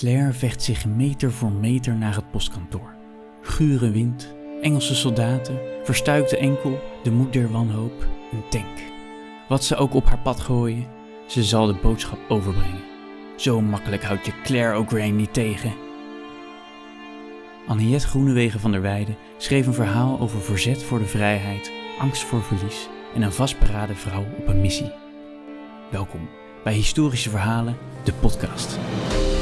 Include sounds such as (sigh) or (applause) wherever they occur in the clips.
Claire vecht zich meter voor meter naar het postkantoor. Gure wind, Engelse soldaten, verstuikte enkel, de moed der wanhoop, een tank. Wat ze ook op haar pad gooien, ze zal de boodschap overbrengen. Zo makkelijk houdt je Claire een niet tegen. Anniette Groenewegen van der Weijden schreef een verhaal over verzet voor de vrijheid, angst voor verlies en een vastberaden vrouw op een missie. Welkom bij Historische Verhalen, de podcast.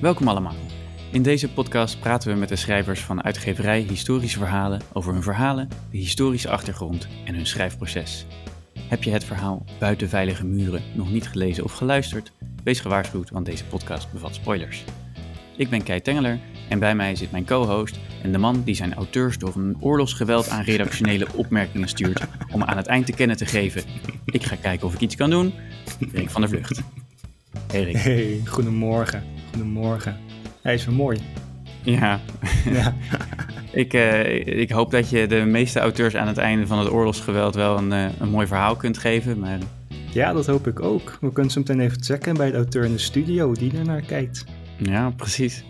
Welkom allemaal. In deze podcast praten we met de schrijvers van uitgeverij Historische Verhalen over hun verhalen, de historische achtergrond en hun schrijfproces. Heb je het verhaal Buiten Veilige Muren nog niet gelezen of geluisterd? Wees gewaarschuwd, want deze podcast bevat spoilers. Ik ben Kei Tengeler en bij mij zit mijn co-host en de man die zijn auteurs door een oorlogsgeweld aan redactionele opmerkingen stuurt om aan het eind te kennen te geven. Ik ga kijken of ik iets kan doen. Rick van der Vlucht. Hey Rick. Hey, goedemorgen. Goedemorgen. Hij is weer mooi. Ja, Ja. (laughs) ik, eh, ik hoop dat je de meeste auteurs aan het einde van het oorlogsgeweld wel een, eh, een mooi verhaal kunt geven. Maar ja, dat hoop ik ook. We kunnen zo meteen even checken bij de auteur in de studio die er naar kijkt. ja, precies. (laughs)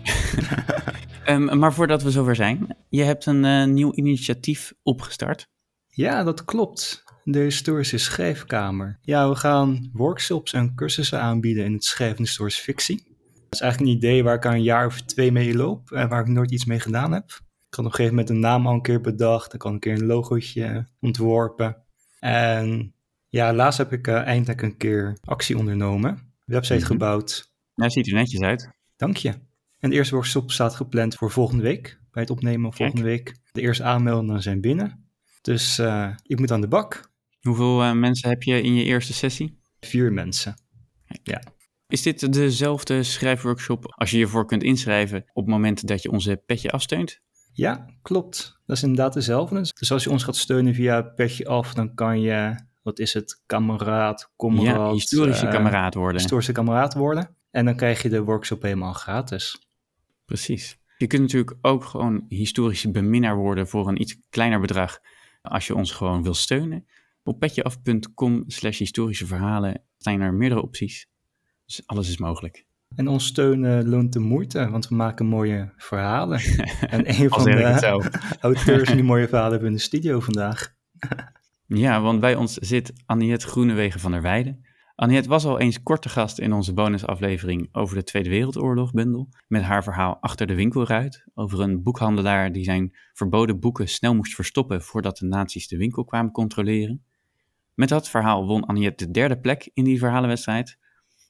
Ehm, maar voordat we zover zijn, je hebt een eh, nieuw initiatief opgestart. Ja, dat klopt. De Historische Schrijfkamer. Ja, we gaan workshops en cursussen aanbieden in het schrijven historische fictie. Dat is eigenlijk een idee waar ik al een jaar of twee mee loop en waar ik nooit iets mee gedaan heb. Ik had op een gegeven moment een naam al een keer bedacht. Ik had een keer een logootje ontworpen. En ja, laatst heb ik eh, eindelijk een keer actie ondernomen. Website Mhm. gebouwd. Nou, ziet er netjes uit. Dank je. En de eerste workshop staat gepland voor volgende week. Bij het opnemen van volgende week. De eerste aanmeldingen zijn binnen. Dus eh, ik moet aan de bak. Hoeveel eh, mensen heb je in je eerste sessie? Vier mensen. Is dit dezelfde schrijfworkshop als je je voor kunt inschrijven op het moment dat je onze petje afsteunt? Ja, klopt. Dat is inderdaad dezelfde. Dus als je ons gaat steunen via Petje Af, dan kan je, wat is het, kameraad, kameraad... ja, historische eh, kameraad worden. Historische kameraad worden. En dan krijg je de workshop helemaal gratis. Precies. Je kunt natuurlijk ook gewoon historische beminnaar worden voor een iets kleiner bedrag als je ons gewoon wil steunen. Op petjeaf.com slash historische verhalen zijn er meerdere opties. Dus alles is mogelijk. En ons steunen loont de moeite, want we maken mooie verhalen. (laughs) en een van de (laughs) auteurs die mooie verhalen hebben in de studio vandaag. (laughs) Ja, want bij ons zit Anniette Groenewegen van der Weijden. Anniette was al eens korte gast in onze bonusaflevering over de Tweede Wereldoorlog bundel. Met haar verhaal Achter de winkelruit. Over een boekhandelaar die zijn verboden boeken snel moest verstoppen voordat de nazi's de winkel kwamen controleren. Met dat verhaal won Anniette de derde plek in die verhalenwedstrijd.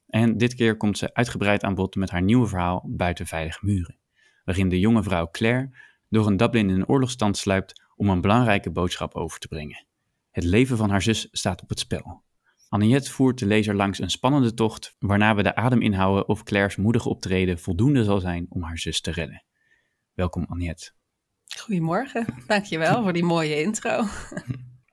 En dit keer komt ze uitgebreid aan bod met haar nieuwe verhaal Buiten Veilige Muren. Waarin de jonge vrouw Claire door een Dublin in een oorlogstand sluipt om een belangrijke boodschap over te brengen. Het leven van haar zus staat op het spel. Anniette voert de lezer langs een spannende tocht, waarna we de adem inhouden of Claire's moedige optreden voldoende zal zijn om haar zus te redden. Welkom Anniette. Goedemorgen, dankjewel voor die mooie intro.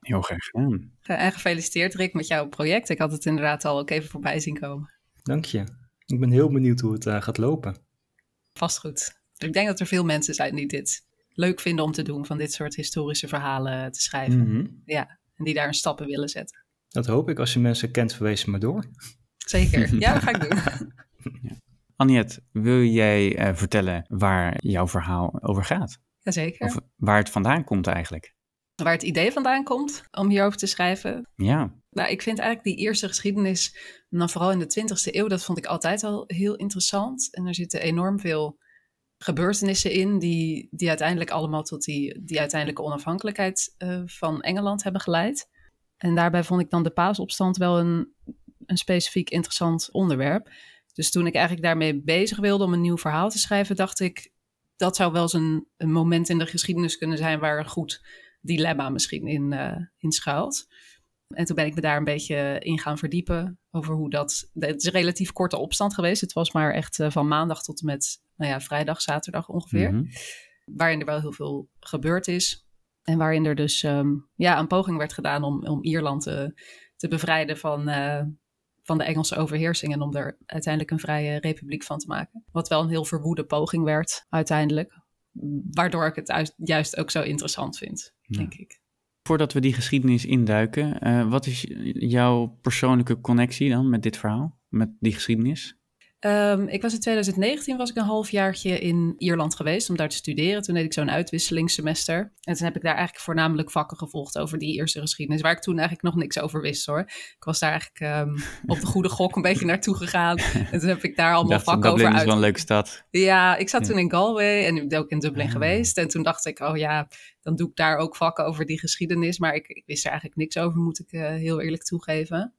Heel graag gedaan. En gefeliciteerd Rick met jouw project. Ik had het inderdaad al ook even voorbij zien komen. Dank je. Ik ben heel benieuwd hoe het eh, gaat lopen. Vast goed. Ik denk dat er veel mensen zijn die dit leuk vinden om te doen, van dit soort historische verhalen te schrijven. Mhm. Ja, en die daar een stappen willen zetten. Dat hoop ik. Als je mensen kent, verwees ze maar door. Zeker, (laughs) ja, dat ga ik doen. Anniette, wil jij eh, vertellen waar jouw verhaal over gaat? Jazeker. Of waar het vandaan komt eigenlijk? Waar het idee vandaan komt om hierover te schrijven. Ja, Nou, ik vind eigenlijk die eerste geschiedenis, dan vooral in de 20e eeuw, dat vond ik altijd al heel interessant. En er zitten enorm veel gebeurtenissen in die, die uiteindelijk allemaal tot die, die uiteindelijke onafhankelijkheid eh, van Engeland hebben geleid. En daarbij vond ik dan de paasopstand wel een, een specifiek interessant onderwerp. Dus toen ik eigenlijk daarmee bezig wilde om een nieuw verhaal te schrijven, dacht ik, dat zou wel eens een, moment in de geschiedenis kunnen zijn waar een goed dilemma misschien in, uh, in schuilt. En toen ben ik me daar een beetje in gaan verdiepen over hoe dat. Het is een relatief korte opstand geweest. Het was maar echt uh, van maandag tot en met nou ja, vrijdag, zaterdag ongeveer. Mm -hmm. Waarin er wel heel veel gebeurd is. En waarin er dus um, ja, een poging werd gedaan om, om Ierland te, te bevrijden van, uh, van de Engelse overheersing. En om er uiteindelijk een vrije republiek van te maken. Wat wel een heel verwoede poging werd uiteindelijk. Waardoor ik het juist ook zo interessant vind, ja. denk ik. Voordat we die geschiedenis induiken, uh, wat is jouw persoonlijke connectie dan met dit verhaal, met die geschiedenis? Um, ik was in 2019 was ik een halfjaartje in Ierland geweest om daar te studeren. Toen deed ik zo'n uitwisselingssemester. En toen heb ik daar eigenlijk voornamelijk vakken gevolgd over die eerste geschiedenis, waar ik toen eigenlijk nog niks over wist hoor. Ik was daar eigenlijk um, op de goede gok een beetje naartoe gegaan. En toen heb ik daar allemaal vakken Dublin over is wel een leuke stad. Ja, ik zat ja. toen in Galway en ik ben ook in Dublin ah. geweest. En toen dacht ik, oh ja, dan doe ik daar ook vakken over die geschiedenis. Maar ik, ik wist er eigenlijk niks over, moet ik uh, heel eerlijk toegeven.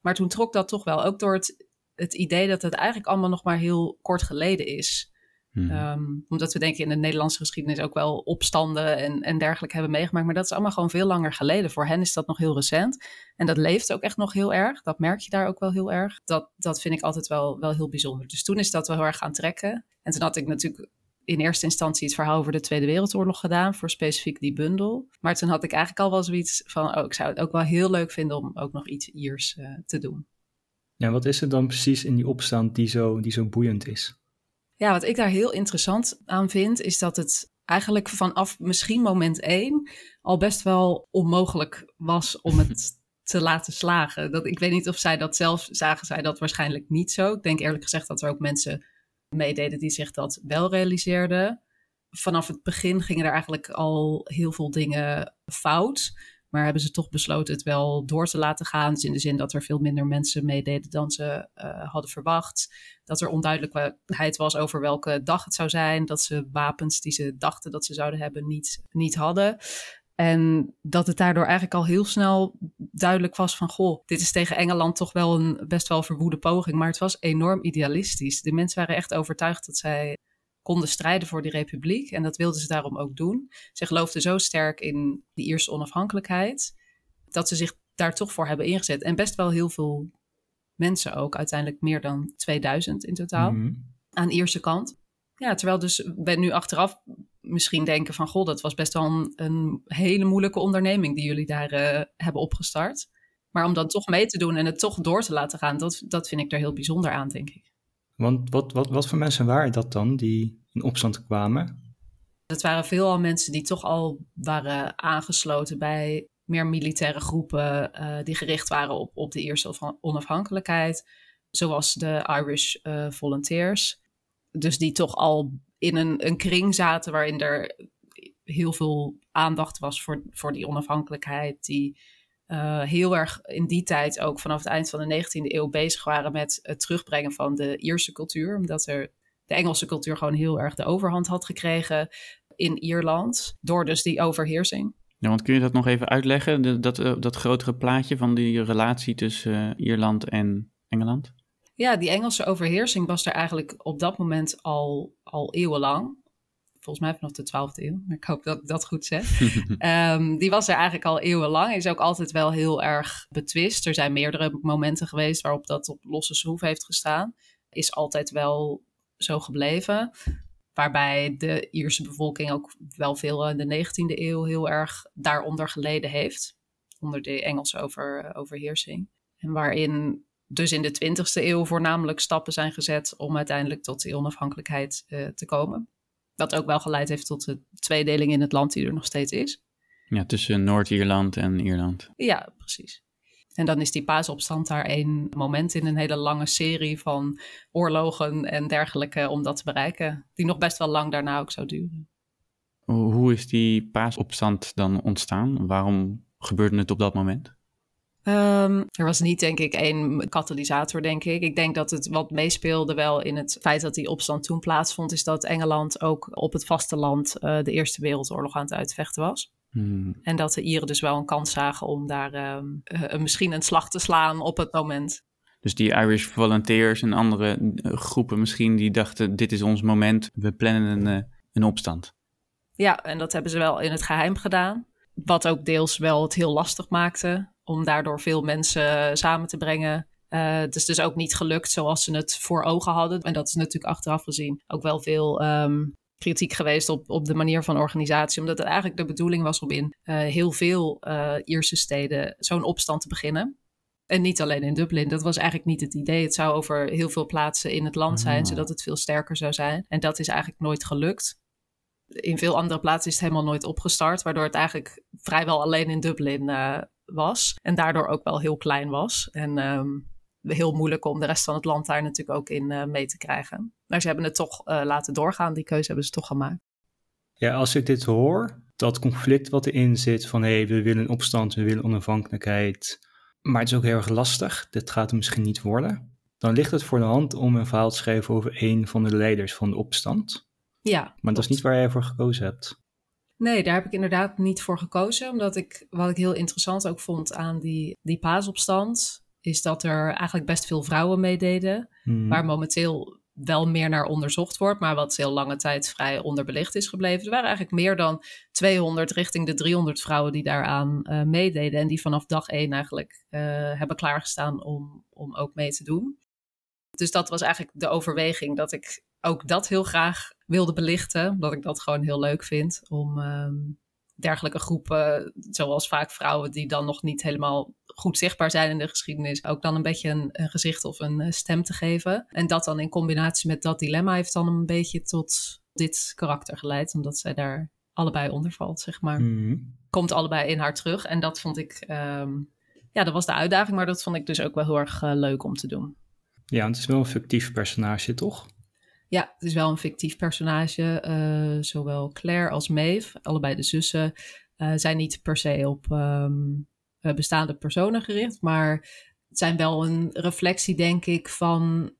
Maar toen trok dat toch wel, ook door het het idee dat het eigenlijk allemaal nog maar heel kort geleden is. Hmm. Um, omdat we denken in de Nederlandse geschiedenis ook wel opstanden en, en dergelijke hebben meegemaakt. Maar dat is allemaal gewoon veel langer geleden. Voor hen is dat nog heel recent. En dat leeft ook echt nog heel erg. Dat merk je daar ook wel heel erg. Dat, dat vind ik altijd wel, wel heel bijzonder. Dus toen is dat wel heel erg gaan trekken. En toen had ik natuurlijk in eerste instantie het verhaal over de Tweede Wereldoorlog gedaan. Voor specifiek die bundel. Maar toen had ik eigenlijk al wel zoiets van... Oh, ik zou het ook wel heel leuk vinden om ook nog iets Iers uh, te doen. Ja, wat is er dan precies in die opstand die zo, die zo boeiend is? Ja, wat ik daar heel interessant aan vind, is dat het eigenlijk vanaf misschien moment één al best wel onmogelijk was om het (laughs) te laten slagen. Dat, ik weet niet of zij dat zelf zagen, zij dat waarschijnlijk niet zo. Ik denk eerlijk gezegd dat er ook mensen meededen die zich dat wel realiseerden. Vanaf het begin gingen er eigenlijk al heel veel dingen fout. Maar hebben ze toch besloten het wel door te laten gaan. Dus in de zin dat er veel minder mensen meededen dan ze uh, hadden verwacht. Dat er onduidelijkheid was over welke dag het zou zijn. Dat ze wapens die ze dachten dat ze zouden hebben niet, niet hadden. En dat het daardoor eigenlijk al heel snel duidelijk was van... goh, dit is tegen Engeland toch wel een best wel verwoede poging. Maar het was enorm idealistisch. De mensen waren echt overtuigd dat zij konden strijden voor die republiek. En dat wilden ze daarom ook doen. Ze geloofden zo sterk in die Ierse onafhankelijkheid. dat ze zich daar toch voor hebben ingezet. En best wel heel veel mensen ook. Uiteindelijk meer dan 2000 in totaal. Mm -hmm. Aan de Ierse kant. Ja, terwijl dus we nu achteraf misschien denken van... goh, dat was best wel een, een hele moeilijke onderneming... die jullie daar uh, hebben opgestart. Maar om dan toch mee te doen en het toch door te laten gaan... dat, dat vind ik er heel bijzonder aan, denk ik. Want wat, wat, wat voor mensen waren dat dan die in opstand kwamen? Het waren veelal mensen die toch al waren aangesloten bij meer militaire groepen uh, die gericht waren op, op de eerste onafhankelijkheid, zoals de Irish uh, Volunteers. Dus die toch al in een, een kring zaten waarin er heel veel aandacht was voor, voor die onafhankelijkheid, die uh, heel erg in die tijd ook vanaf het eind van de 19e eeuw bezig waren met het terugbrengen van de Ierse cultuur. Omdat er de Engelse cultuur gewoon heel erg de overhand had gekregen in Ierland. Door dus die overheersing. Ja, want kun je dat nog even uitleggen? De, dat, uh, dat grotere plaatje van die relatie tussen uh, Ierland en Engeland? Ja, die Engelse overheersing was er eigenlijk op dat moment al, al eeuwenlang volgens mij vanaf de 12e eeuw. Maar ik hoop dat ik dat goed zeg. um, (laughs) die was er eigenlijk al eeuwenlang. Is ook altijd wel heel erg betwist. Er zijn meerdere momenten geweest waarop dat op losse schroef heeft gestaan. Is altijd wel zo gebleven. Waarbij de Ierse bevolking ook wel veel in de 19e eeuw heel erg daaronder geleden heeft. Onder de Engelse over, overheersing. En waarin dus in de 20e eeuw voornamelijk stappen zijn gezet om uiteindelijk tot die onafhankelijkheid uh, te komen. Wat ook wel geleid heeft tot de tweedeling in het land die er nog steeds is. Ja, tussen Noord-Ierland en Ierland. Ja, precies. En dan is die paasopstand daar één moment in een hele lange serie van oorlogen en dergelijke om dat te bereiken. Die nog best wel lang daarna ook zou duren. Hoe is die paasopstand dan ontstaan? Waarom gebeurde het op dat moment? Um, er was niet, denk ik, één katalysator, denk ik. Ik denk dat het wat meespeelde wel in het feit dat die opstand toen plaatsvond, is dat Engeland ook op het vasteland uh, de Eerste Wereldoorlog aan het uitvechten was. Hmm. En dat de Ieren dus wel een kans zagen om daar uh, misschien een slag te slaan op het moment. Dus die Irish Volunteers en andere groepen misschien, die dachten, dit is ons moment, we plannen een, een opstand. Ja, en dat hebben ze wel in het geheim gedaan. Wat ook deels wel het heel lastig maakte om daardoor veel mensen samen te brengen. Uh, het is dus ook niet gelukt zoals ze het voor ogen hadden. En dat is natuurlijk achteraf gezien ook wel veel um, kritiek geweest op, op de manier van organisatie. Omdat het eigenlijk de bedoeling was om in uh, heel veel uh, Ierse steden zo'n opstand te beginnen. En niet alleen in Dublin. Dat was eigenlijk niet het idee. Het zou over heel veel plaatsen in het land zijn, Ah. zodat het veel sterker zou zijn. En dat is eigenlijk nooit gelukt. In veel andere plaatsen is het helemaal nooit opgestart, waardoor het eigenlijk vrijwel alleen in Dublin was. En daardoor ook wel heel klein was. En um, heel moeilijk om de rest van het land daar natuurlijk ook in uh, mee te krijgen. Maar ze hebben het toch uh, laten doorgaan. Die keuze hebben ze toch gemaakt. Ja, als ik dit hoor, dat conflict wat erin zit van hé, hey, we willen een opstand, we willen onafhankelijkheid, maar het is ook heel erg lastig, dit gaat er misschien niet worden, dan ligt het voor de hand om een verhaal te schrijven over een van de leiders van de opstand. Ja. Maar dat is niet waar jij voor gekozen hebt. Nee, daar heb ik inderdaad niet voor gekozen, omdat ik, wat ik heel interessant ook vond aan die, die paasopstand, is dat er eigenlijk best veel vrouwen meededen, hmm. waar momenteel wel meer naar onderzocht wordt, maar wat heel lange tijd vrij onderbelicht is gebleven. Er waren eigenlijk meer dan 200 richting de 300 vrouwen die daaraan uh, meededen en die vanaf dag één eigenlijk uh, hebben klaargestaan om, om ook mee te doen. Dus dat was eigenlijk de overweging dat ik ook dat heel graag wilde belichten, omdat ik dat gewoon heel leuk vind om um, dergelijke groepen, zoals vaak vrouwen die dan nog niet helemaal goed zichtbaar zijn in de geschiedenis, ook dan een beetje een, een, gezicht of een stem te geven. En dat dan in combinatie met dat dilemma heeft dan een beetje tot dit karakter geleid, omdat zij daar allebei onder valt, zeg maar. Mm. Komt allebei in haar terug. En dat vond ik, um, ja, dat was de uitdaging, maar dat vond ik dus ook wel heel erg uh, leuk om te doen. Ja, het is wel een fictief personage, toch? Ja, het is wel een fictief personage. Uh, zowel Claire als Maeve, allebei de zussen, uh, zijn niet per se op um, bestaande personen gericht. Maar het zijn wel een reflectie, denk ik, van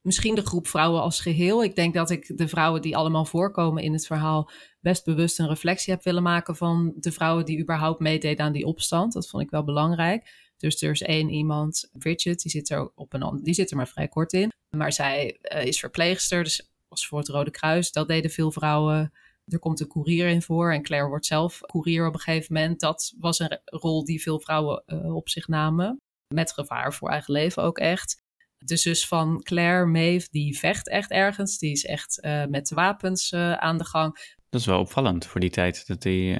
misschien de groep vrouwen als geheel. Ik denk dat ik de vrouwen die allemaal voorkomen in het verhaal best bewust een reflectie heb willen maken van de vrouwen die überhaupt meededen aan die opstand. Dat vond ik wel belangrijk. Dus er is één iemand, Bridget, die zit er op een die zit er maar vrij kort in. Maar zij uh, is verpleegster, dus was voor het Rode Kruis. Dat deden veel vrouwen. Er komt een koerier in voor en Claire wordt zelf koerier op een gegeven moment. Dat was een rol die veel vrouwen uh, op zich namen. Met gevaar voor eigen leven ook echt. De zus van Claire, Maeve, die vecht echt ergens. Die is echt uh, met wapens aan de gang. Dat is wel opvallend voor die tijd, dat, die,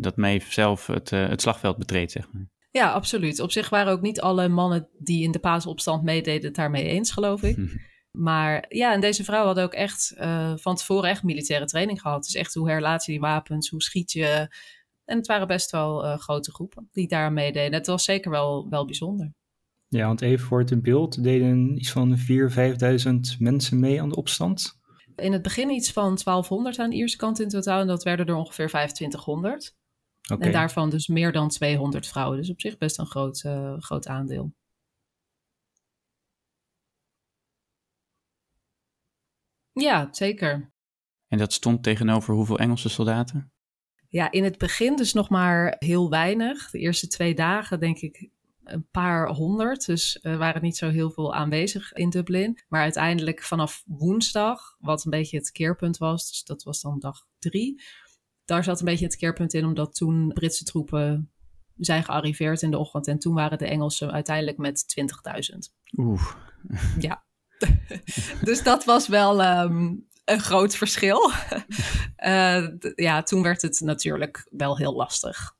dat Maeve zelf het, het slagveld betreedt, zeg maar. Ja, absoluut. Op zich waren ook niet alle mannen die in de paasopstand meededen het daarmee eens, geloof ik. (laughs) Maar ja, en deze vrouwen hadden ook echt uh, van tevoren echt militaire training gehad. Dus echt hoe herlaat je die wapens, hoe schiet je. En het waren best wel uh, grote groepen die daar meededen. Het was zeker wel, wel bijzonder. Ja, want even voor het in beeld deden iets van 4.000, 5.000 mensen mee aan de opstand. In het begin iets van 1200 aan de Ierse kant in totaal. En dat werden er ongeveer 2500. Okay. En daarvan dus meer dan 200 vrouwen. Dus op zich best een groot, uh, groot aandeel. Ja, zeker. En dat stond tegenover hoeveel Engelse soldaten? Ja, in het begin dus nog maar heel weinig. De eerste twee dagen denk ik een paar honderd. Dus er waren niet zo heel veel aanwezig in Dublin. Maar uiteindelijk vanaf woensdag, wat een beetje het keerpunt was. Dus dat was dan dag drie. Daar zat een beetje het keerpunt in, omdat toen Britse troepen zijn gearriveerd in de ochtend. En toen waren de Engelsen uiteindelijk met 20.000. Oeh. Ja. (laughs) dus dat was wel um, een groot verschil. (laughs) uh, ja, toen werd het natuurlijk wel heel lastig.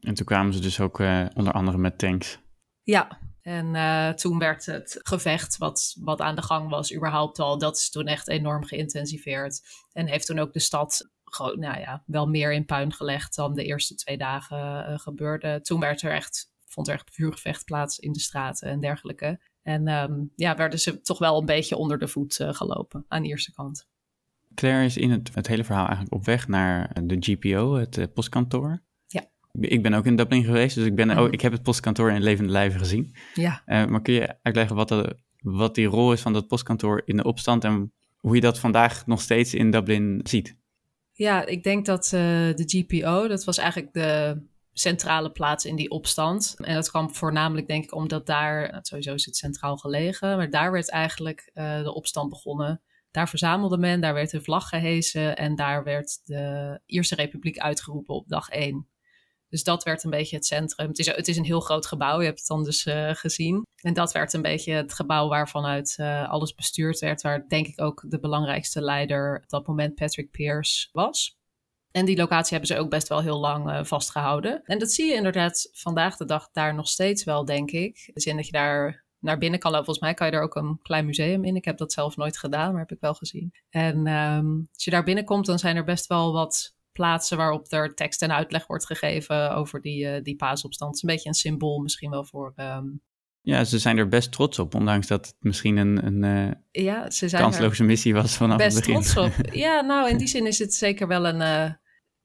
En toen kwamen ze dus ook uh, onder andere met tanks. Ja, en uh, toen werd het gevecht wat, wat aan de gang was überhaupt al, dat is toen echt enorm geïntensiveerd. En heeft toen ook de stad gewoon, nou ja, wel meer in puin gelegd dan de eerste twee dagen uh, gebeurde. Toen werd er echt, vond er echt vuurgevecht plaats in de straten en dergelijke. En um, ja, werden ze toch wel een beetje onder de voet uh, gelopen aan de eerste kant. Claire is in het, het hele verhaal eigenlijk op weg naar de GPO, het uh, postkantoor. Ja. Ik ben ook in Dublin geweest, dus ik, ben, mm. oh, ik heb het postkantoor in levende lijven gezien. Ja. Uh, maar kun je uitleggen wat, de, wat die rol is van dat postkantoor in de opstand en hoe je dat vandaag nog steeds in Dublin ziet? Ja, ik denk dat uh, de GPO, dat was eigenlijk de centrale plaats in die opstand. En dat kwam voornamelijk, denk ik, omdat daar, nou, sowieso is het centraal gelegen, maar daar werd eigenlijk uh, de opstand begonnen. Daar verzamelde men, daar werd de vlag gehesen en daar werd de Ierse Republiek uitgeroepen op dag 1. Dus dat werd een beetje het centrum. Het is, het is een heel groot gebouw, je hebt het dan dus uh, gezien. En dat werd een beetje het gebouw waarvanuit uh, alles bestuurd werd. Waar denk ik ook de belangrijkste leider op dat moment Patrick Pierce was. En die locatie hebben ze ook best wel heel lang uh, vastgehouden. En dat zie je inderdaad vandaag de dag daar nog steeds wel, denk ik. In de zin dat je daar naar binnen kan lopen. Volgens mij kan je er ook een klein museum in. Ik heb dat zelf nooit gedaan, maar heb ik wel gezien. En um, als je daar binnenkomt, dan zijn er best wel wat plaatsen waarop er tekst en uitleg wordt gegeven over die, uh, die paasopstand. Het is een beetje een symbool misschien wel voor... Um... Ja, ze zijn er best trots op, ondanks dat het misschien een, een uh, ja, ze zijn kansloze missie was vanaf best het begin. trots op. (laughs) Ja, nou in die zin is het zeker wel een, uh,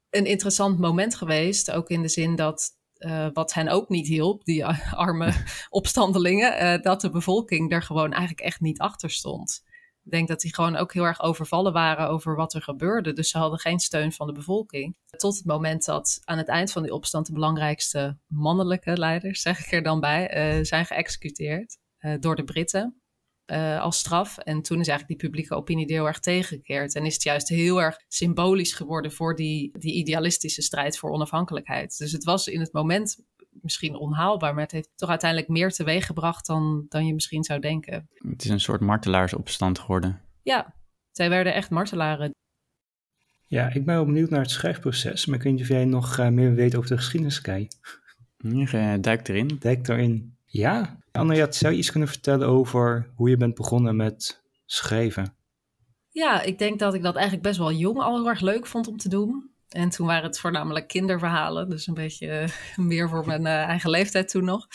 een interessant moment geweest. Ook in de zin dat uh, wat hen ook niet hielp, die arme (laughs) opstandelingen, dat de bevolking er gewoon eigenlijk echt niet achter stond. Denk dat die gewoon ook heel erg overvallen waren over wat er gebeurde. Dus ze hadden geen steun van de bevolking. Tot het moment dat aan het eind van die opstand de belangrijkste mannelijke leiders, zeg ik er dan bij, uh, zijn geëxecuteerd door de Britten. Uh, als straf. En toen is eigenlijk die publieke opinie heel erg tegengekeerd. En is het juist heel erg symbolisch geworden voor die, die idealistische strijd voor onafhankelijkheid. Dus het was in het moment misschien onhaalbaar, maar het heeft toch uiteindelijk meer teweeg gebracht dan, dan je misschien zou denken. Het is een soort martelaarsopstand geworden. Ja, zij werden echt martelaren. Ja, ik ben wel benieuwd naar het schrijfproces, maar ik weet niet of jij nog uh, meer weet over de geschiedenis, Kai. Ja, duik erin. Duik erin. Ja, Anna, zou je iets kunnen vertellen over hoe je bent begonnen met schrijven? Ja, ik denk dat ik dat eigenlijk best wel jong al heel erg leuk vond om te doen. En toen waren het voornamelijk kinderverhalen, dus een beetje uh, meer voor mijn uh, eigen leeftijd toen nog.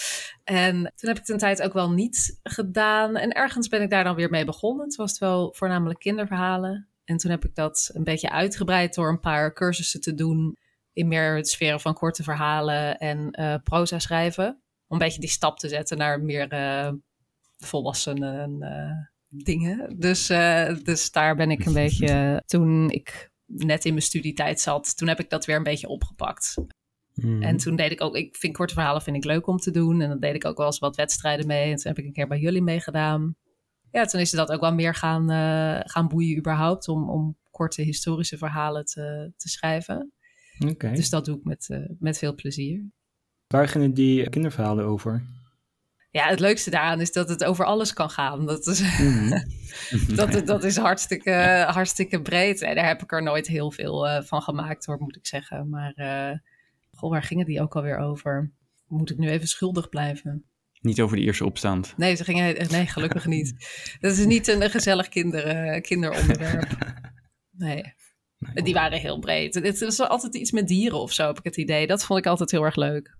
En toen heb ik het een tijd ook wel niet gedaan. En ergens ben ik daar dan weer mee begonnen. Het was wel voornamelijk kinderverhalen. En toen heb ik dat een beetje uitgebreid door een paar cursussen te doen in meer het sferen van korte verhalen en uh, proza schrijven. Om een beetje die stap te zetten naar meer uh, volwassenen dingen. Dus, dus daar ben ik een beetje, toen ik net in mijn studietijd zat, toen heb ik dat weer een beetje opgepakt. Mm. En toen deed ik ook, ik vind korte verhalen vind ik leuk om te doen. En dan deed ik ook wel eens wat wedstrijden mee. En toen heb ik een keer bij jullie meegedaan. Ja, toen is dat ook wel meer gaan, gaan boeien überhaupt om, om korte historische verhalen te, te schrijven. Okay. Dus dat doe ik met, met veel plezier. Waar gingen die kinderverhalen over? Ja, het leukste daaraan is dat het over alles kan gaan. Dat is, mm -hmm. (laughs) dat, dat is hartstikke, hartstikke breed. En daar heb ik er nooit heel veel uh, van gemaakt hoor, moet ik zeggen. Maar uh, goh, waar gingen die ook alweer over? Moet ik nu even schuldig blijven? Niet over de eerste opstand. Nee, ze gingen, nee gelukkig niet. (laughs) Dat is niet een gezellig kinder, kinderonderwerp. (laughs) Nee. Nee, die waren heel breed. Het is altijd iets met dieren of zo, heb ik het idee. Dat vond ik altijd heel erg leuk.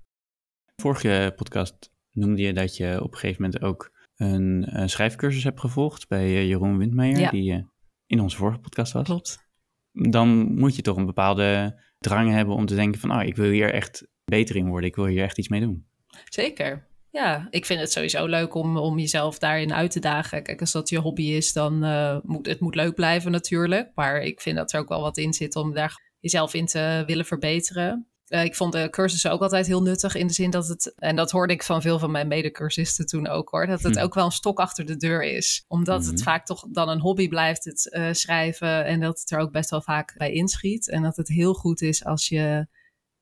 Vorige podcast noemde je dat je op een gegeven moment ook een, een schrijfcursus hebt gevolgd bij Jeroen Windmeijer, ja. die uh, in onze vorige podcast was. Klopt. Dan moet je toch een bepaalde drang hebben om te denken van, oh, ik wil hier echt beter in worden. Ik wil hier echt iets mee doen. Zeker. Ja, ik vind het sowieso leuk om, om jezelf daarin uit te dagen. Kijk, als dat je hobby is, dan uh, moet het moet leuk blijven natuurlijk. Maar ik vind dat er ook wel wat in zit om daar jezelf in te willen verbeteren. Uh, ik vond de cursussen ook altijd heel nuttig in de zin dat het, en dat hoorde ik van veel van mijn medecursisten toen ook hoor, dat het hm. ook wel een stok achter de deur is. Omdat hm. het vaak toch dan een hobby blijft, het uh, schrijven, en dat het er ook best wel vaak bij inschiet. En dat het heel goed is als je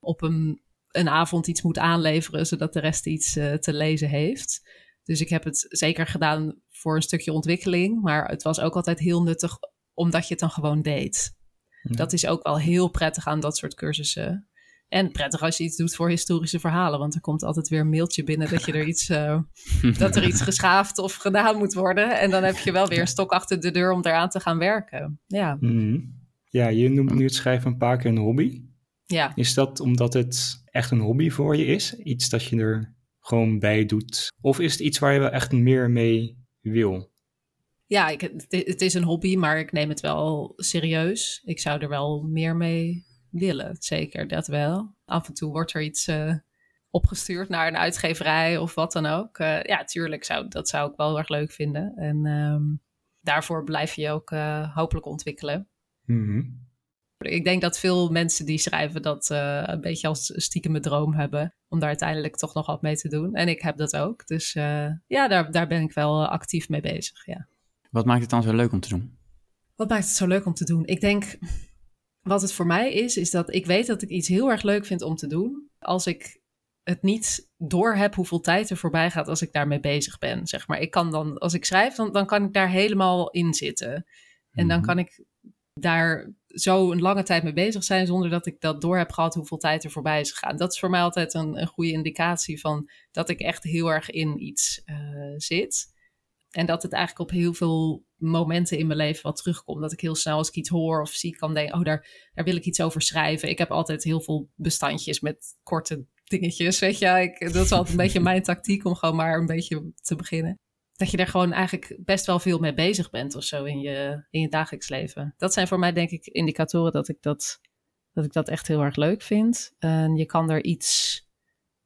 op een een avond iets moet aanleveren, zodat de rest iets uh, te lezen heeft. Dus ik heb het zeker gedaan voor een stukje ontwikkeling, maar het was ook altijd heel nuttig omdat je het dan gewoon deed. Ja. Dat is ook wel heel prettig aan dat soort cursussen. En prettig als je iets doet voor historische verhalen, want er komt altijd weer een mailtje binnen dat je er iets, uh, (laughs) dat er iets geschaafd of gedaan moet worden. En dan heb je wel weer een stok achter de deur om eraan te gaan werken. Ja. Mm-hmm. Ja, je noemt nu het schrijven een paar keer een hobby. Ja. Is dat omdat het echt een hobby voor je is? Iets dat je er gewoon bij doet? Of is het iets waar je wel echt meer mee wil? Ja, ik, het is een hobby, maar ik neem het wel serieus. Ik zou er wel meer mee willen, zeker, dat wel. Af en toe wordt er iets uh, opgestuurd naar een uitgeverij of wat dan ook. Uh, ja, tuurlijk, zou, dat zou ik wel heel erg leuk vinden. En um, daarvoor blijf je ook uh, hopelijk ontwikkelen. Mm-hmm. Ik denk dat veel mensen die schrijven dat uh, een beetje als stiekem droom hebben. Om daar uiteindelijk toch nog wat mee te doen. En ik heb dat ook. Dus uh, ja, daar, daar ben ik wel actief mee bezig. Ja. Wat maakt het dan zo leuk om te doen? Wat maakt het zo leuk om te doen? Ik denk wat het voor mij is, is dat ik weet dat ik iets heel erg leuk vind om te doen. Als ik het niet door heb hoeveel tijd er voorbij gaat als ik daarmee bezig ben. Zeg maar, ik kan dan, als ik schrijf, dan, dan kan ik daar helemaal in zitten. En dan Mhm. kan ik daar zo een lange tijd mee bezig zijn zonder dat ik dat door heb gehad hoeveel tijd er voorbij is gegaan. Dat is voor mij altijd een, een goede indicatie van dat ik echt heel erg in iets eh, zit. En dat het eigenlijk op heel veel momenten in mijn leven wat terugkomt. Dat ik heel snel als ik iets hoor of zie kan denken, oh daar, daar wil ik iets over schrijven. Ik heb altijd heel veel bestandjes met korte dingetjes, weet je. Ik, dat is altijd een beetje mijn tactiek om gewoon maar een beetje te beginnen. Dat je er gewoon eigenlijk best wel veel mee bezig bent of zo in je, in je dagelijks leven. Dat zijn voor mij denk ik indicatoren dat ik dat, dat ik dat echt heel erg leuk vind. En je kan er iets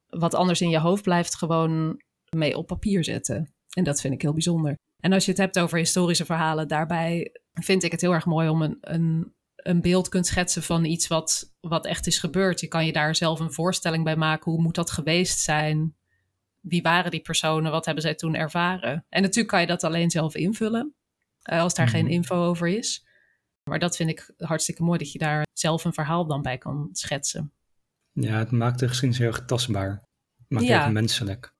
wat anders in je hoofd blijft gewoon mee op papier zetten. En dat vind ik heel bijzonder. En als je het hebt over historische verhalen, daarbij vind ik het heel erg mooi om een, een, een beeld kunt schetsen van iets wat, wat echt is gebeurd. Je kan je daar zelf een voorstelling bij maken. Hoe moet dat geweest zijn? Wie waren die personen? Wat hebben zij toen ervaren? En natuurlijk kan je dat alleen zelf invullen, eh, als daar geen Mhm. info over is. Maar dat vind ik hartstikke mooi, dat je daar zelf een verhaal dan bij kan schetsen. Ja, het maakt de geschiedenis heel erg tastbaar. Het maakt Ja. het menselijk.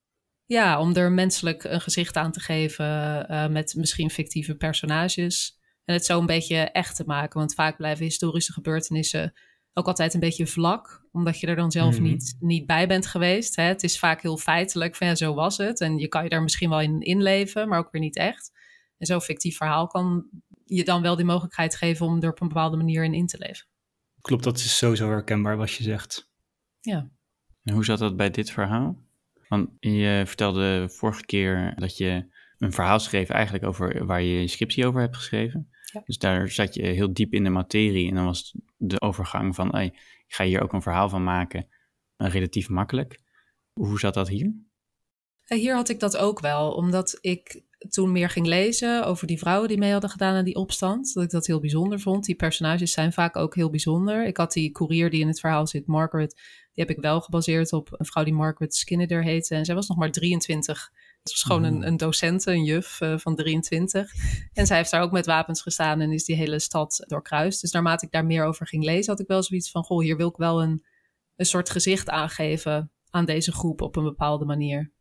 Ja, om er menselijk een gezicht aan te geven eh, met misschien fictieve personages. En het zo een beetje echt te maken. Want vaak blijven historische gebeurtenissen ook altijd een beetje vlak. Omdat je er dan zelf Mhm. niet, niet bij bent geweest. Hè? Het is vaak heel feitelijk van ja, zo was het. En je kan je daar misschien wel in inleven, maar ook weer niet echt. En zo'n fictief verhaal kan je dan wel die mogelijkheid geven om er op een bepaalde manier in in te leven. Klopt, dat is sowieso herkenbaar wat je zegt. Ja. En hoe zat dat bij dit verhaal? Want je vertelde vorige keer dat je een verhaal schreef eigenlijk over waar je je scriptie over hebt geschreven. Ja. Dus daar zat je heel diep in de materie en dan was de overgang van, hey, ik ga hier ook een verhaal van maken, eh, relatief makkelijk. Hoe zat dat hier? Ja, Hier had ik dat ook wel, omdat ik toen meer ging lezen over die vrouwen die mee hadden gedaan aan die opstand. Dat ik dat heel bijzonder vond. Die personages zijn vaak ook heel bijzonder. Ik had die koerier die in het verhaal zit, Margaret, die heb ik wel gebaseerd op een vrouw die Margaret Skinner heette. En zij was nog maar 23. Het was gewoon een, een docente, een juf eh, van 23. En zij heeft daar ook met wapens gestaan en is die hele stad doorkruist. Dus naarmate ik daar meer over ging lezen, had ik wel zoiets van: Goh, hier wil ik wel een, een soort gezicht aangeven aan deze groep op een bepaalde manier.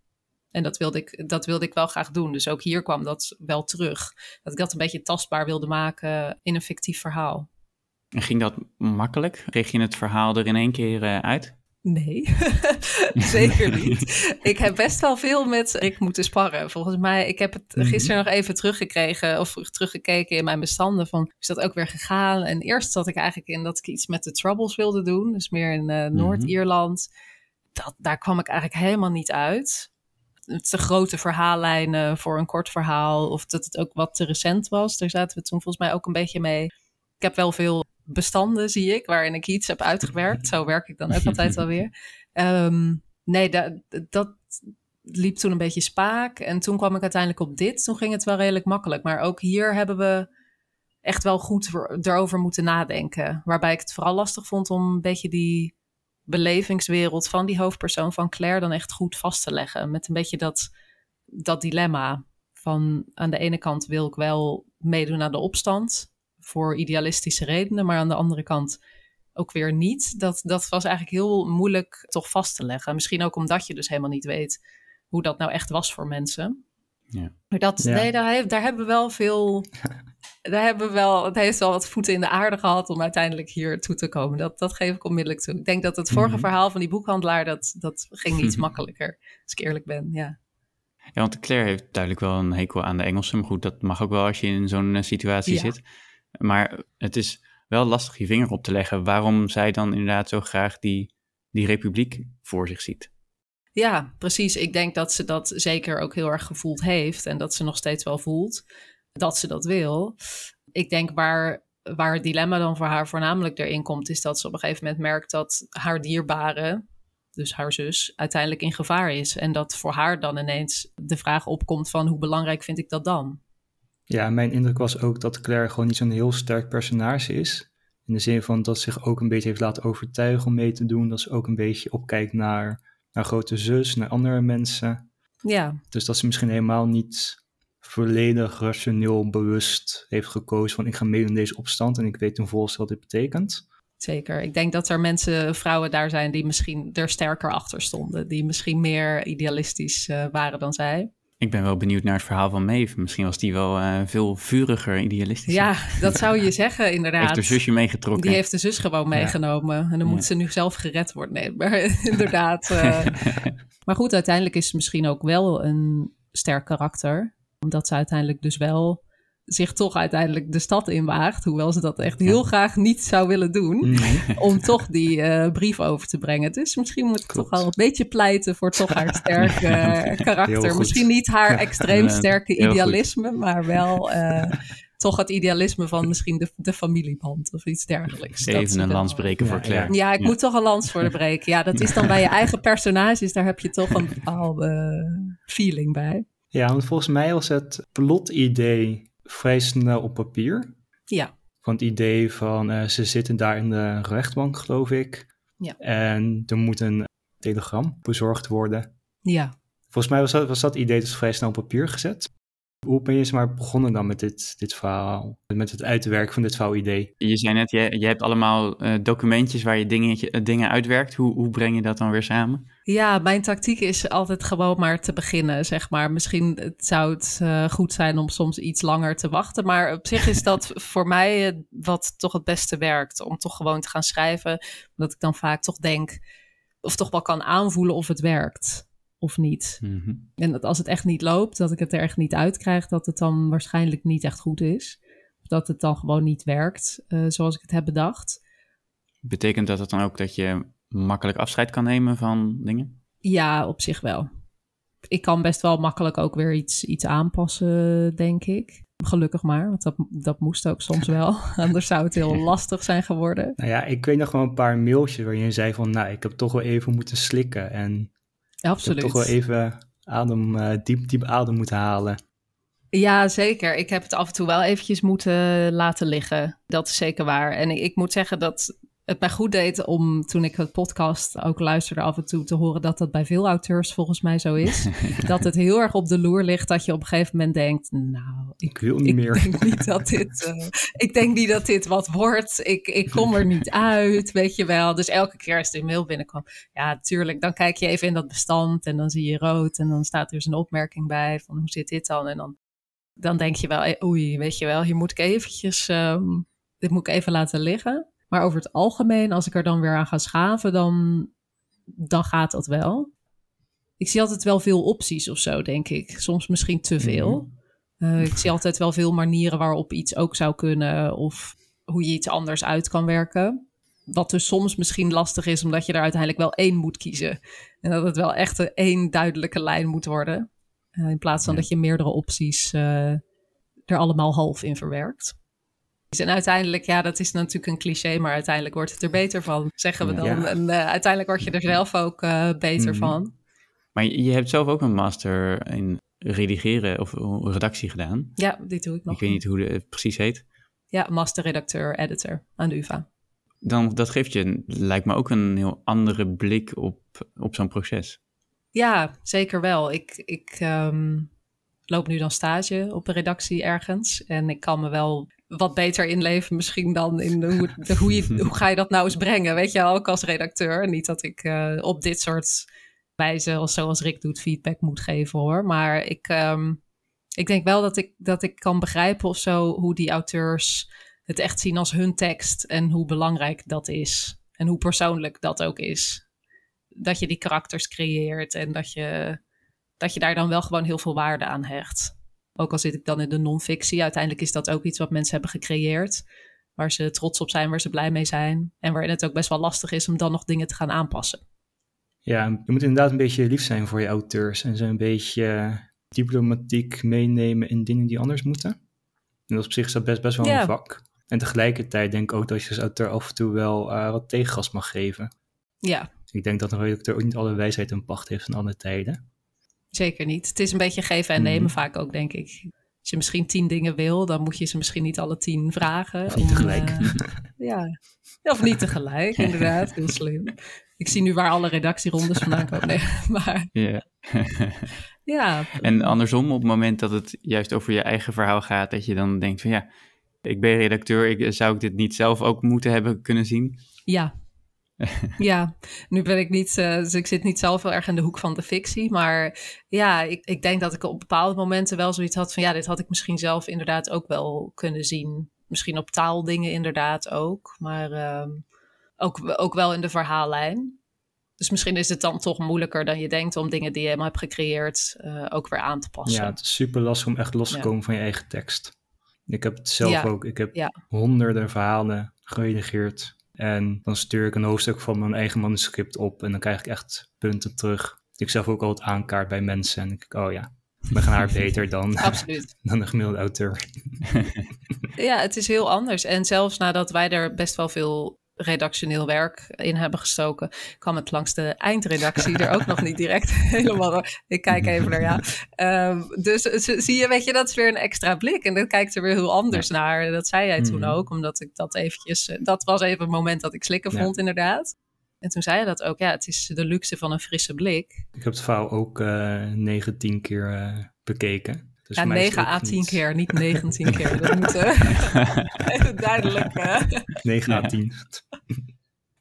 En dat wilde, ik, dat wilde ik wel graag doen. Dus ook hier kwam dat wel terug. Dat ik dat een beetje tastbaar wilde maken in een fictief verhaal. En ging dat makkelijk? Kreeg je het verhaal er in één keer eh, uit? Nee, (laughs) zeker niet. Ik heb best wel veel met Rick moeten sparren. Volgens mij, ik heb het Mhm. gisteren nog even teruggekregen of teruggekeken in mijn bestanden van, is dat ook weer gegaan? En eerst zat ik eigenlijk in dat ik iets met de Troubles wilde doen, dus meer in eh, Noord-Ierland. Dat, daar kwam ik eigenlijk helemaal niet uit. Te grote verhaallijnen voor een kort verhaal, of dat het ook wat te recent was. Daar zaten we toen volgens mij ook een beetje mee. Ik heb wel veel bestanden, zie ik, waarin ik iets heb uitgewerkt. Zo werk ik dan ook (laughs) altijd wel weer. Ehm, nee, dat, dat liep toen een beetje spaak. En toen kwam ik uiteindelijk op dit. Toen ging het wel redelijk makkelijk. Maar ook hier hebben we echt wel goed erover moeten nadenken. Waarbij ik het vooral lastig vond om een beetje die belevingswereld van die hoofdpersoon van Claire dan echt goed vast te leggen. Met een beetje dat, dat dilemma van aan de ene kant wil ik wel meedoen aan de opstand voor idealistische redenen, maar aan de andere kant ook weer niet. Dat, dat was eigenlijk heel moeilijk toch vast te leggen. Misschien ook omdat je dus helemaal niet weet hoe dat nou echt was voor mensen. Ja. Maar dat, Ja. nee, daar, daar hebben we wel veel. (laughs) Daar hebben we wel, het heeft wel wat voeten in de aarde gehad om uiteindelijk hier toe te komen. Dat, dat geef ik onmiddellijk toe. Ik denk dat het vorige Mhm. verhaal van die boekhandelaar, dat, dat ging iets (laughs) makkelijker. Als ik eerlijk ben, ja. Ja, want Claire heeft duidelijk wel een hekel aan de Engelsen. Maar goed, dat mag ook wel als je in zo'n eh, situatie Ja. zit. Maar het is wel lastig je vinger op te leggen waarom zij dan inderdaad zo graag die, die republiek voor zich ziet. Ja, precies. Ik denk dat ze dat zeker ook heel erg gevoeld heeft. En dat ze nog steeds wel voelt dat ze dat wil. Ik denk waar, waar het dilemma dan voor haar voornamelijk erin komt, is dat ze op een gegeven moment merkt dat haar dierbare, dus haar zus, uiteindelijk in gevaar is. En dat voor haar dan ineens de vraag opkomt van hoe belangrijk vind ik dat dan? Ja, mijn indruk was ook dat Claire gewoon niet zo'n heel sterk personage is. In de zin van dat ze zich ook een beetje heeft laten overtuigen om mee te doen. Dat ze ook een beetje opkijkt naar, naar grote zus, naar andere mensen. Ja, Dus dat ze misschien helemaal niet volledig rationeel bewust heeft gekozen van ik ga meedoen in deze opstand en ik weet ten volste wat dit betekent. Zeker. Ik denk dat er mensen, vrouwen daar zijn die misschien er sterker achter stonden. Die misschien meer idealistisch uh, waren dan zij. Ik ben wel benieuwd naar het verhaal van Maeve. Misschien was die wel uh, veel vuriger idealistisch. Ja, dat (laughs) zou je zeggen inderdaad. Heeft haar zusje meegetrokken. Die heeft de zus gewoon meegenomen. Ja. En dan ja. moet ze nu zelf gered worden. Nee, maar (laughs) inderdaad. Uh... (laughs) maar goed, uiteindelijk is ze misschien ook wel een sterk karakter. Omdat ze uiteindelijk dus wel zich toch uiteindelijk de stad inwaagt, hoewel ze dat echt heel graag niet zou willen doen, nee. (laughs) om toch die uh, brief over te brengen. Dus misschien moet ik Klopt. toch wel een beetje pleiten voor toch haar (laughs) sterke uh, karakter. Misschien niet haar ja. extreem sterke idealisme, goed. maar wel uh, toch het idealisme van misschien de, de familieband of iets dergelijks. Even een lans breken voor Claire. Ja, ik moet toch een lans voor de breken. Ja, dat is dan (laughs) bij je eigen personages, daar heb je toch een bepaalde feeling bij. Ja, want volgens mij was het plot-idee vrij snel op papier. Ja. Van het idee van uh, ze zitten daar in de rechtbank, geloof ik. Ja. En er moet een telegram bezorgd worden. Ja. Volgens mij was dat, was dat idee dus vrij snel op papier gezet. Hoe ben je eens maar begonnen dan met dit, dit verhaal? Met het uitwerken van dit verhaal-idee? Je zei net, je, je hebt allemaal uh, documentjes waar je dingen, dingen uitwerkt. Hoe, hoe breng je dat dan weer samen? Ja, mijn tactiek is altijd gewoon maar te beginnen, zeg maar. Misschien het zou het uh, goed zijn om soms iets langer te wachten. Maar op zich is dat (laughs) voor mij wat toch het beste werkt. Om toch gewoon te gaan schrijven. Omdat ik dan vaak toch denk, of toch wel kan aanvoelen of het werkt of niet. Mm-hmm. En dat als het echt niet loopt, dat ik het er echt niet uitkrijg, dat het dan waarschijnlijk niet echt goed is. Of dat het dan gewoon niet werkt uh, zoals ik het heb bedacht. Betekent dat het dan ook dat je makkelijk afscheid kan nemen van dingen? Ja, op zich wel. Ik kan best wel makkelijk ook weer iets, iets aanpassen, denk ik. Gelukkig maar, want dat, dat moest ook soms (laughs) wel. Anders zou het heel lastig zijn geworden. Nou ja, ik weet nog wel een paar mailtjes waarin je zei van... nou, ik heb toch wel even moeten slikken en... Absoluut. Ik heb toch wel even adem, uh, diep, diep adem moeten halen. Ja, zeker. Ik heb het af en toe wel eventjes moeten laten liggen. Dat is zeker waar. En ik moet zeggen dat het mij goed deed om toen ik het podcast ook luisterde af en toe te horen dat dat bij veel auteurs volgens mij zo is. (laughs) dat het heel erg op de loer ligt dat je op een gegeven moment denkt, nou, ik, ik wil niet ik meer. Denk niet dat dit, uh, ik denk niet dat dit wat wordt. Ik, ik kom er niet uit, weet je wel. Dus elke keer als de mail binnenkwam, ja, natuurlijk, dan kijk je even in dat bestand en dan zie je rood en dan staat er dus een opmerking bij van hoe zit dit dan? En dan, dan denk je wel, oei, weet je wel, hier moet ik eventjes, um, dit moet ik even laten liggen. Maar over het algemeen, als ik er dan weer aan ga schaven, dan, dan gaat dat wel. Ik zie altijd wel veel opties of zo, denk ik. Soms misschien te veel. Mm-hmm. Uh, ik zie altijd wel veel manieren waarop iets ook zou kunnen. Of hoe je iets anders uit kan werken. Wat dus soms misschien lastig is, omdat je er uiteindelijk wel één moet kiezen. En dat het wel echt een één duidelijke lijn moet worden. Uh, in plaats van ja. dat je meerdere opties uh, er allemaal half in verwerkt. En uiteindelijk, ja, dat is natuurlijk een cliché, maar uiteindelijk wordt het er beter van, zeggen we dan. Ja. En uh, uiteindelijk word je er zelf ook uh, beter mm. van. Maar je hebt zelf ook een master in redigeren of redactie gedaan. Ja, dit doe ik nog. Ik weet niet hoe het precies heet. Ja, master redacteur, editor aan de UvA. Dan, dat geeft je, lijkt me ook een heel andere blik op, op zo'n proces. Ja, zeker wel. Ik, ik um, loop nu dan stage op een redactie ergens. En ik kan me wel wat beter inleven misschien dan in de, hoe, hoe, je, hoe ga je dat nou eens brengen, weet je, ook als redacteur. Niet dat ik uh, op dit soort wijze, zoals Rick doet, feedback moet geven hoor. Maar ik, um, ik denk wel dat ik, dat ik kan begrijpen of zo hoe die auteurs het echt zien als hun tekst en hoe belangrijk dat is. En hoe persoonlijk dat ook is. Dat je die karakters creëert en dat je, dat je daar dan wel gewoon heel veel waarde aan hecht. Ook al zit ik dan in de non-fictie. Uiteindelijk is dat ook iets wat mensen hebben gecreëerd. Waar ze trots op zijn, waar ze blij mee zijn. En waarin het ook best wel lastig is om dan nog dingen te gaan aanpassen. Ja, je moet inderdaad een beetje lief zijn voor je auteurs. En ze een beetje diplomatiek meenemen in dingen die anders moeten. En dat op zich is dat best, best wel een vak. En tegelijkertijd denk ik ook dat je als auteur af en toe wel uh, wat tegengas mag geven. Ja. Ik denk dat een redacteur ook niet alle wijsheid en pacht heeft van alle tijden. Zeker niet. Het is een beetje geven en nemen mm. vaak ook, denk ik. Als je misschien tien dingen wil, dan moet je ze misschien niet alle tien vragen. Of niet tegelijk. Uh, ja. of niet tegelijk, (laughs) inderdaad. Heel slim. Ik zie nu waar alle redactierondes vandaan komen. Nee, (laughs) maar... Yeah. (laughs) Ja, En andersom, op het moment dat het juist over je eigen verhaal gaat, dat je dan denkt van ja, ik ben redacteur, ik, zou ik dit niet zelf ook moeten hebben kunnen zien? Ja. Ja, nu ben ik niet, eh, dus ik zit niet zelf heel erg in de hoek van de fictie. Maar ja, ik, ik denk dat ik op bepaalde momenten wel zoiets had van ja, dit had ik misschien zelf inderdaad ook wel kunnen zien. Misschien op taaldingen inderdaad ook, maar ehm, ook, ook wel in de verhaallijn. Dus misschien is het dan toch moeilijker dan je denkt om dingen die je helemaal hebt gecreëerd eh, ook weer aan te passen. Ja, het is super lastig om echt los te Ja. komen van je eigen tekst. Ik heb het zelf Ja, ook. Ik heb ja. honderden verhalen geredigeerd. En dan stuur ik een hoofdstuk van mijn eigen manuscript op. En dan krijg ik echt punten terug. Die ik zelf ook altijd aankaart bij mensen. En ik denk, oh ja, we gaan haar beter dan, (laughs) Absoluut. (laughs) dan een gemiddelde auteur. (laughs) Ja, het is heel anders. En zelfs nadat wij er best wel veel redactioneel werk in hebben gestoken, kwam het langs de eindredactie er ook nog niet direct (laughs) helemaal. Ik kijk even naar jou. Ehm, dus z- zie je, weet je, dat is weer een extra blik. En dat kijkt er weer heel anders naar. Dat zei jij toen Mhm. ook, omdat ik dat eventjes. eh, Dat was even een moment dat ik slikken Ja. vond, inderdaad. En toen zei je dat ook. Ja, het is de luxe van een frisse blik. Ik heb het verhaal ook eh 9, 10 keer eh, bekeken. Dus ja, voor mij is het 9 ook à 10 niet- keer, niet 19 keer. (laughs) Dat moet eh, (laughs) even duidelijk. eh. 9 à Ja. 10.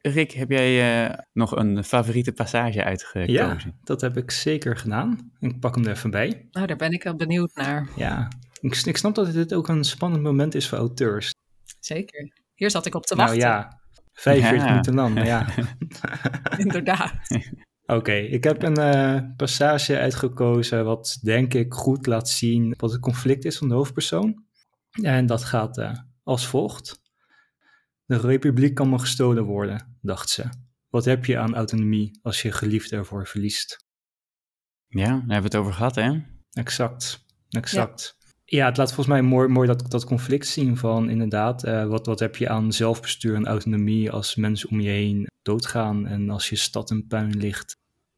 Rick, heb jij eh, nog een favoriete passage uitgekozen? Ja, dat heb ik zeker gedaan. Ik pak hem er even bij. Nou, daar ben ik wel benieuwd naar. Ja, ik, ik snap dat dit ook een spannend moment is voor auteurs. Zeker. Hier zat ik op te Nou wachten. ja, 45 Ja. minuten lang, maar ja. (laughs) Inderdaad. Oké, ik heb een eh, passage uitgekozen wat denk ik goed laat zien wat het conflict is van de hoofdpersoon. En dat gaat eh, als volgt. De republiek kan me gestolen worden, dacht ze. Wat heb je aan autonomie als je geliefde ervoor verliest? Ja, daar hebben we het over gehad, hè? Exact, exact. Ja, het laat volgens mij mooi, mooi dat, dat conflict zien van inderdaad, eh, wat, wat heb je aan zelfbestuur en autonomie als mensen om je heen doodgaan en als je stad in puin ligt.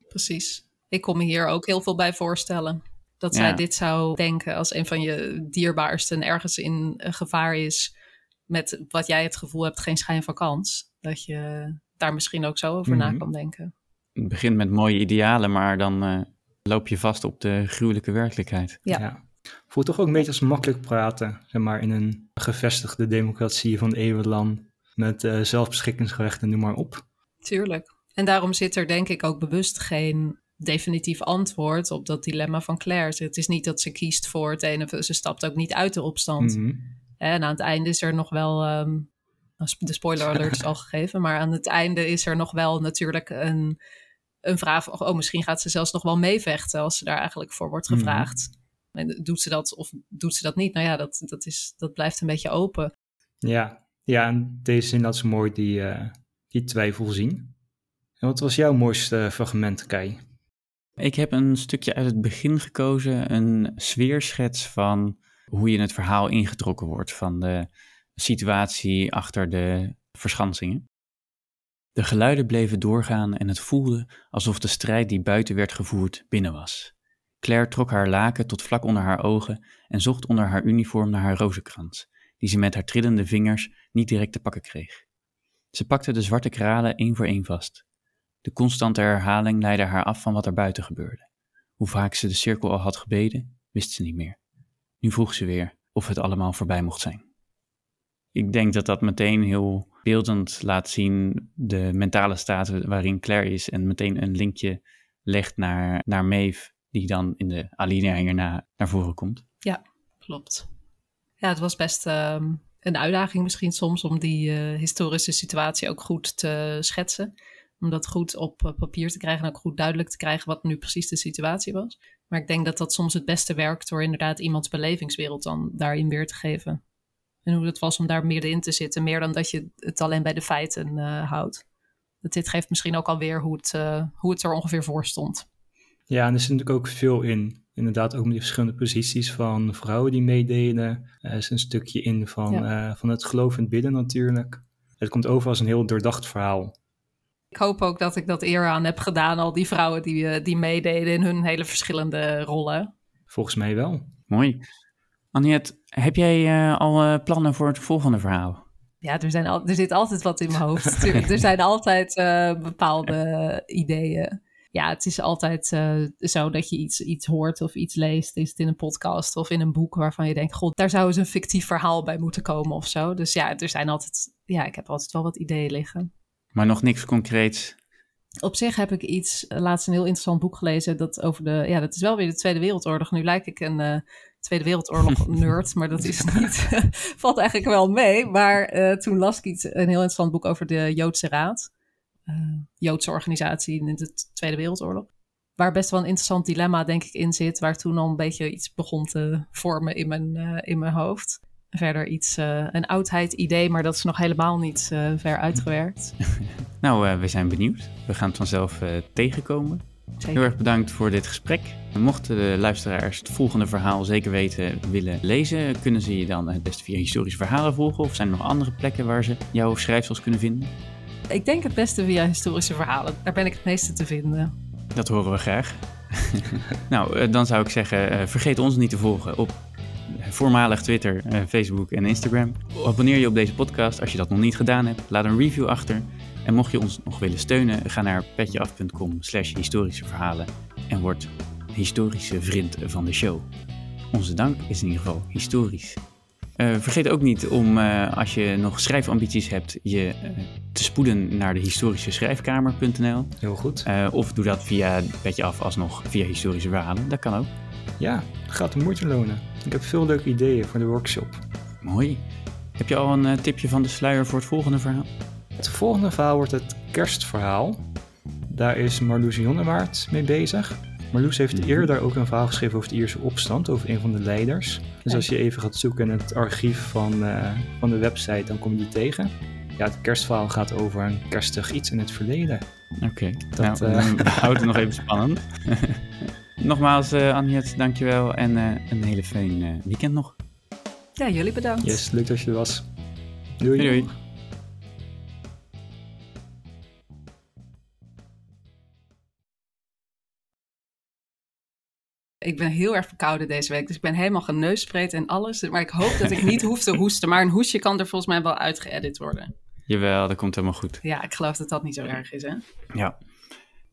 Precies. Ik kon me hier ook heel veel bij voorstellen. Dat Ja. zij dit zou denken als een van je dierbaarste en ergens in gevaar is. Met wat jij het gevoel hebt, geen schijn van kans. Dat je daar misschien ook zo over na Mhm. kan denken. Het begint met mooie idealen, maar dan eh, loop je vast op de gruwelijke werkelijkheid. Ja. Voelt toch ook een beetje als makkelijk praten, zeg maar, in een gevestigde democratie van eeuwenlang. Met zelfbeschikkingsrechten, noem maar op. Tuurlijk. En daarom zit er denk ik ook bewust geen definitief antwoord op dat dilemma van Claire. Het is niet dat ze kiest voor het ene, of ze stapt ook niet uit de opstand. Mhm. En aan het einde is er nog wel, ehm, de spoiler alert is al (laughs) gegeven, maar aan het einde is er nog wel natuurlijk een, een vraag oh misschien gaat ze zelfs nog wel meevechten als ze daar eigenlijk voor wordt Mhm. gevraagd. En doet ze dat of doet ze dat niet? Nou ja, dat, dat, is, dat blijft een beetje open. Ja, ja, en deze zin laat ze mooi die, eh, die twijfel zien. En wat was jouw mooiste fragment, Kai? Ik heb een stukje uit het begin gekozen, een sfeerschets van hoe je in het verhaal ingetrokken wordt van de situatie achter de verschansingen. De geluiden bleven doorgaan en het voelde alsof de strijd die buiten werd gevoerd binnen was. Claire trok haar laken tot vlak onder haar ogen en zocht onder haar uniform naar haar rozenkrans, die ze met haar trillende vingers niet direct te pakken kreeg. Ze pakte de zwarte kralen één voor één vast. De constante herhaling leidde haar af van wat er buiten gebeurde. Hoe vaak ze de cirkel al had gebeden, wist ze niet meer. Nu vroeg ze weer of het allemaal voorbij mocht zijn. Ik denk dat dat meteen heel beeldend laat zien de mentale staat waarin Claire is en meteen een linkje legt naar, naar Maeve, die dan in de alinea hierna naar voren komt. Ja, klopt. Ja, het was best ehm, een uitdaging misschien soms om die eh, historische situatie ook goed te schetsen. Om dat goed op eh, papier te krijgen en ook goed duidelijk te krijgen wat nu precies de situatie was. Maar ik denk dat dat soms het beste werkt door inderdaad iemands belevingswereld dan daarin weer te geven. En hoe het was om daar middenin te zitten, meer dan dat je het alleen bij de feiten eh, houdt. Dat dit geeft misschien ook alweer hoe het, hoe het er ongeveer voor stond. Ja, en er zit natuurlijk ook veel in. Inderdaad, ook met die verschillende posities van vrouwen die meededen. Er is een stukje in van, eh, van het geloof in het bidden natuurlijk. Het komt over als een heel doordacht verhaal. Ik hoop ook dat ik dat eer aan heb gedaan, al die vrouwen die, eh, die meededen in hun hele verschillende rollen. Volgens mij wel. Mooi. Aniet, heb jij eh, al eh, plannen voor het volgende verhaal? Ja, er, zijn al, er zit altijd wat in mijn hoofd. (laughs) Er zijn altijd eh, bepaalde ideeën. Ja, het is altijd eh, zo dat je iets, iets hoort of iets leest. Is het in een podcast of in een boek waarvan je denkt: God, daar zou eens een fictief verhaal bij moeten komen of zo. Dus ja, er zijn altijd, ja, ik heb altijd wel wat ideeën liggen. Maar nog niks concreets. Op zich heb ik iets, eh, laatst een heel interessant boek gelezen. Dat over de, ja, dat is wel weer de Tweede Wereldoorlog. Nu lijk ik een. eh, Tweede Wereldoorlog (laughs) nerd, maar dat is niet. (laughs) valt eigenlijk wel mee. Maar toen las ik iets, een heel interessant boek over de Joodse Raad. Eh, Joodse organisatie in de Tweede Wereldoorlog. Waar best wel een interessant dilemma, denk ik, in zit. Waar toen al een beetje iets begon te vormen in mijn, eh, in mijn hoofd. Verder iets, eh, een oudheid-idee, maar dat is nog helemaal niet ver uitgewerkt. (laughs) Nou, we zijn benieuwd. We gaan het vanzelf tegenkomen. Zeker. Heel erg bedankt voor dit gesprek. Mochten de luisteraars het volgende verhaal zeker weten willen lezen, kunnen ze je dan het beste via historische verhalen volgen? Of zijn er nog andere plekken waar ze jouw schrijfsels kunnen vinden? Ik denk het beste via historische verhalen. Daar ben ik het meeste te vinden. Dat horen we graag. (laughs) nou, eh, dan zou ik zeggen, eh, vergeet ons niet te volgen op voormalig Twitter, eh, Facebook en Instagram. Abonneer je op deze podcast als je dat nog niet gedaan hebt. Laat een review achter. En mocht je ons nog willen steunen, ga naar petjeaf.com slash historische verhalen en word historische vriend van de show. Onze dank is in ieder geval historisch. Eh, vergeet ook niet om, eh, als je nog schrijfambities hebt, je eh, te spoeden naar de historische schrijfkamer.nl. Heel goed. Of doe dat via Petje Af alsnog via historische verhalen. Dat kan ook. Ja, gaat de moeite lonen. Ik heb veel leuke ideeën voor de workshop. Mooi. Heb je al een tipje van de sluier voor het volgende verhaal? Het volgende verhaal wordt het kerstverhaal. Daar is Marloes Jonnewaard mee bezig. Marloes heeft Mhm. eerder ook een verhaal geschreven over de Ierse opstand, over een van de leiders. Dus als je even gaat zoeken in het archief van, eh, van de website, dan kom je die tegen. Ja, het kerstverhaal gaat over een kerstig iets in het verleden. Oké, Dat, nou, eh, (laughs) houdt het nog even spannend. (laughs) Nogmaals, eh Anjet, dankjewel en eh, een hele fijn eh, weekend nog. Ja, jullie bedankt. Yes, leuk dat je er was. Doei. Doei. doei. Ik ben heel erg verkouden deze week, dus ik ben helemaal geneuspreet en alles. Maar ik hoop dat ik niet hoef te hoesten. Maar een hoestje kan er volgens mij wel uitgeëdit worden. Jawel, dat komt helemaal goed. Ja, ik geloof dat dat niet zo erg is, hè? Ja.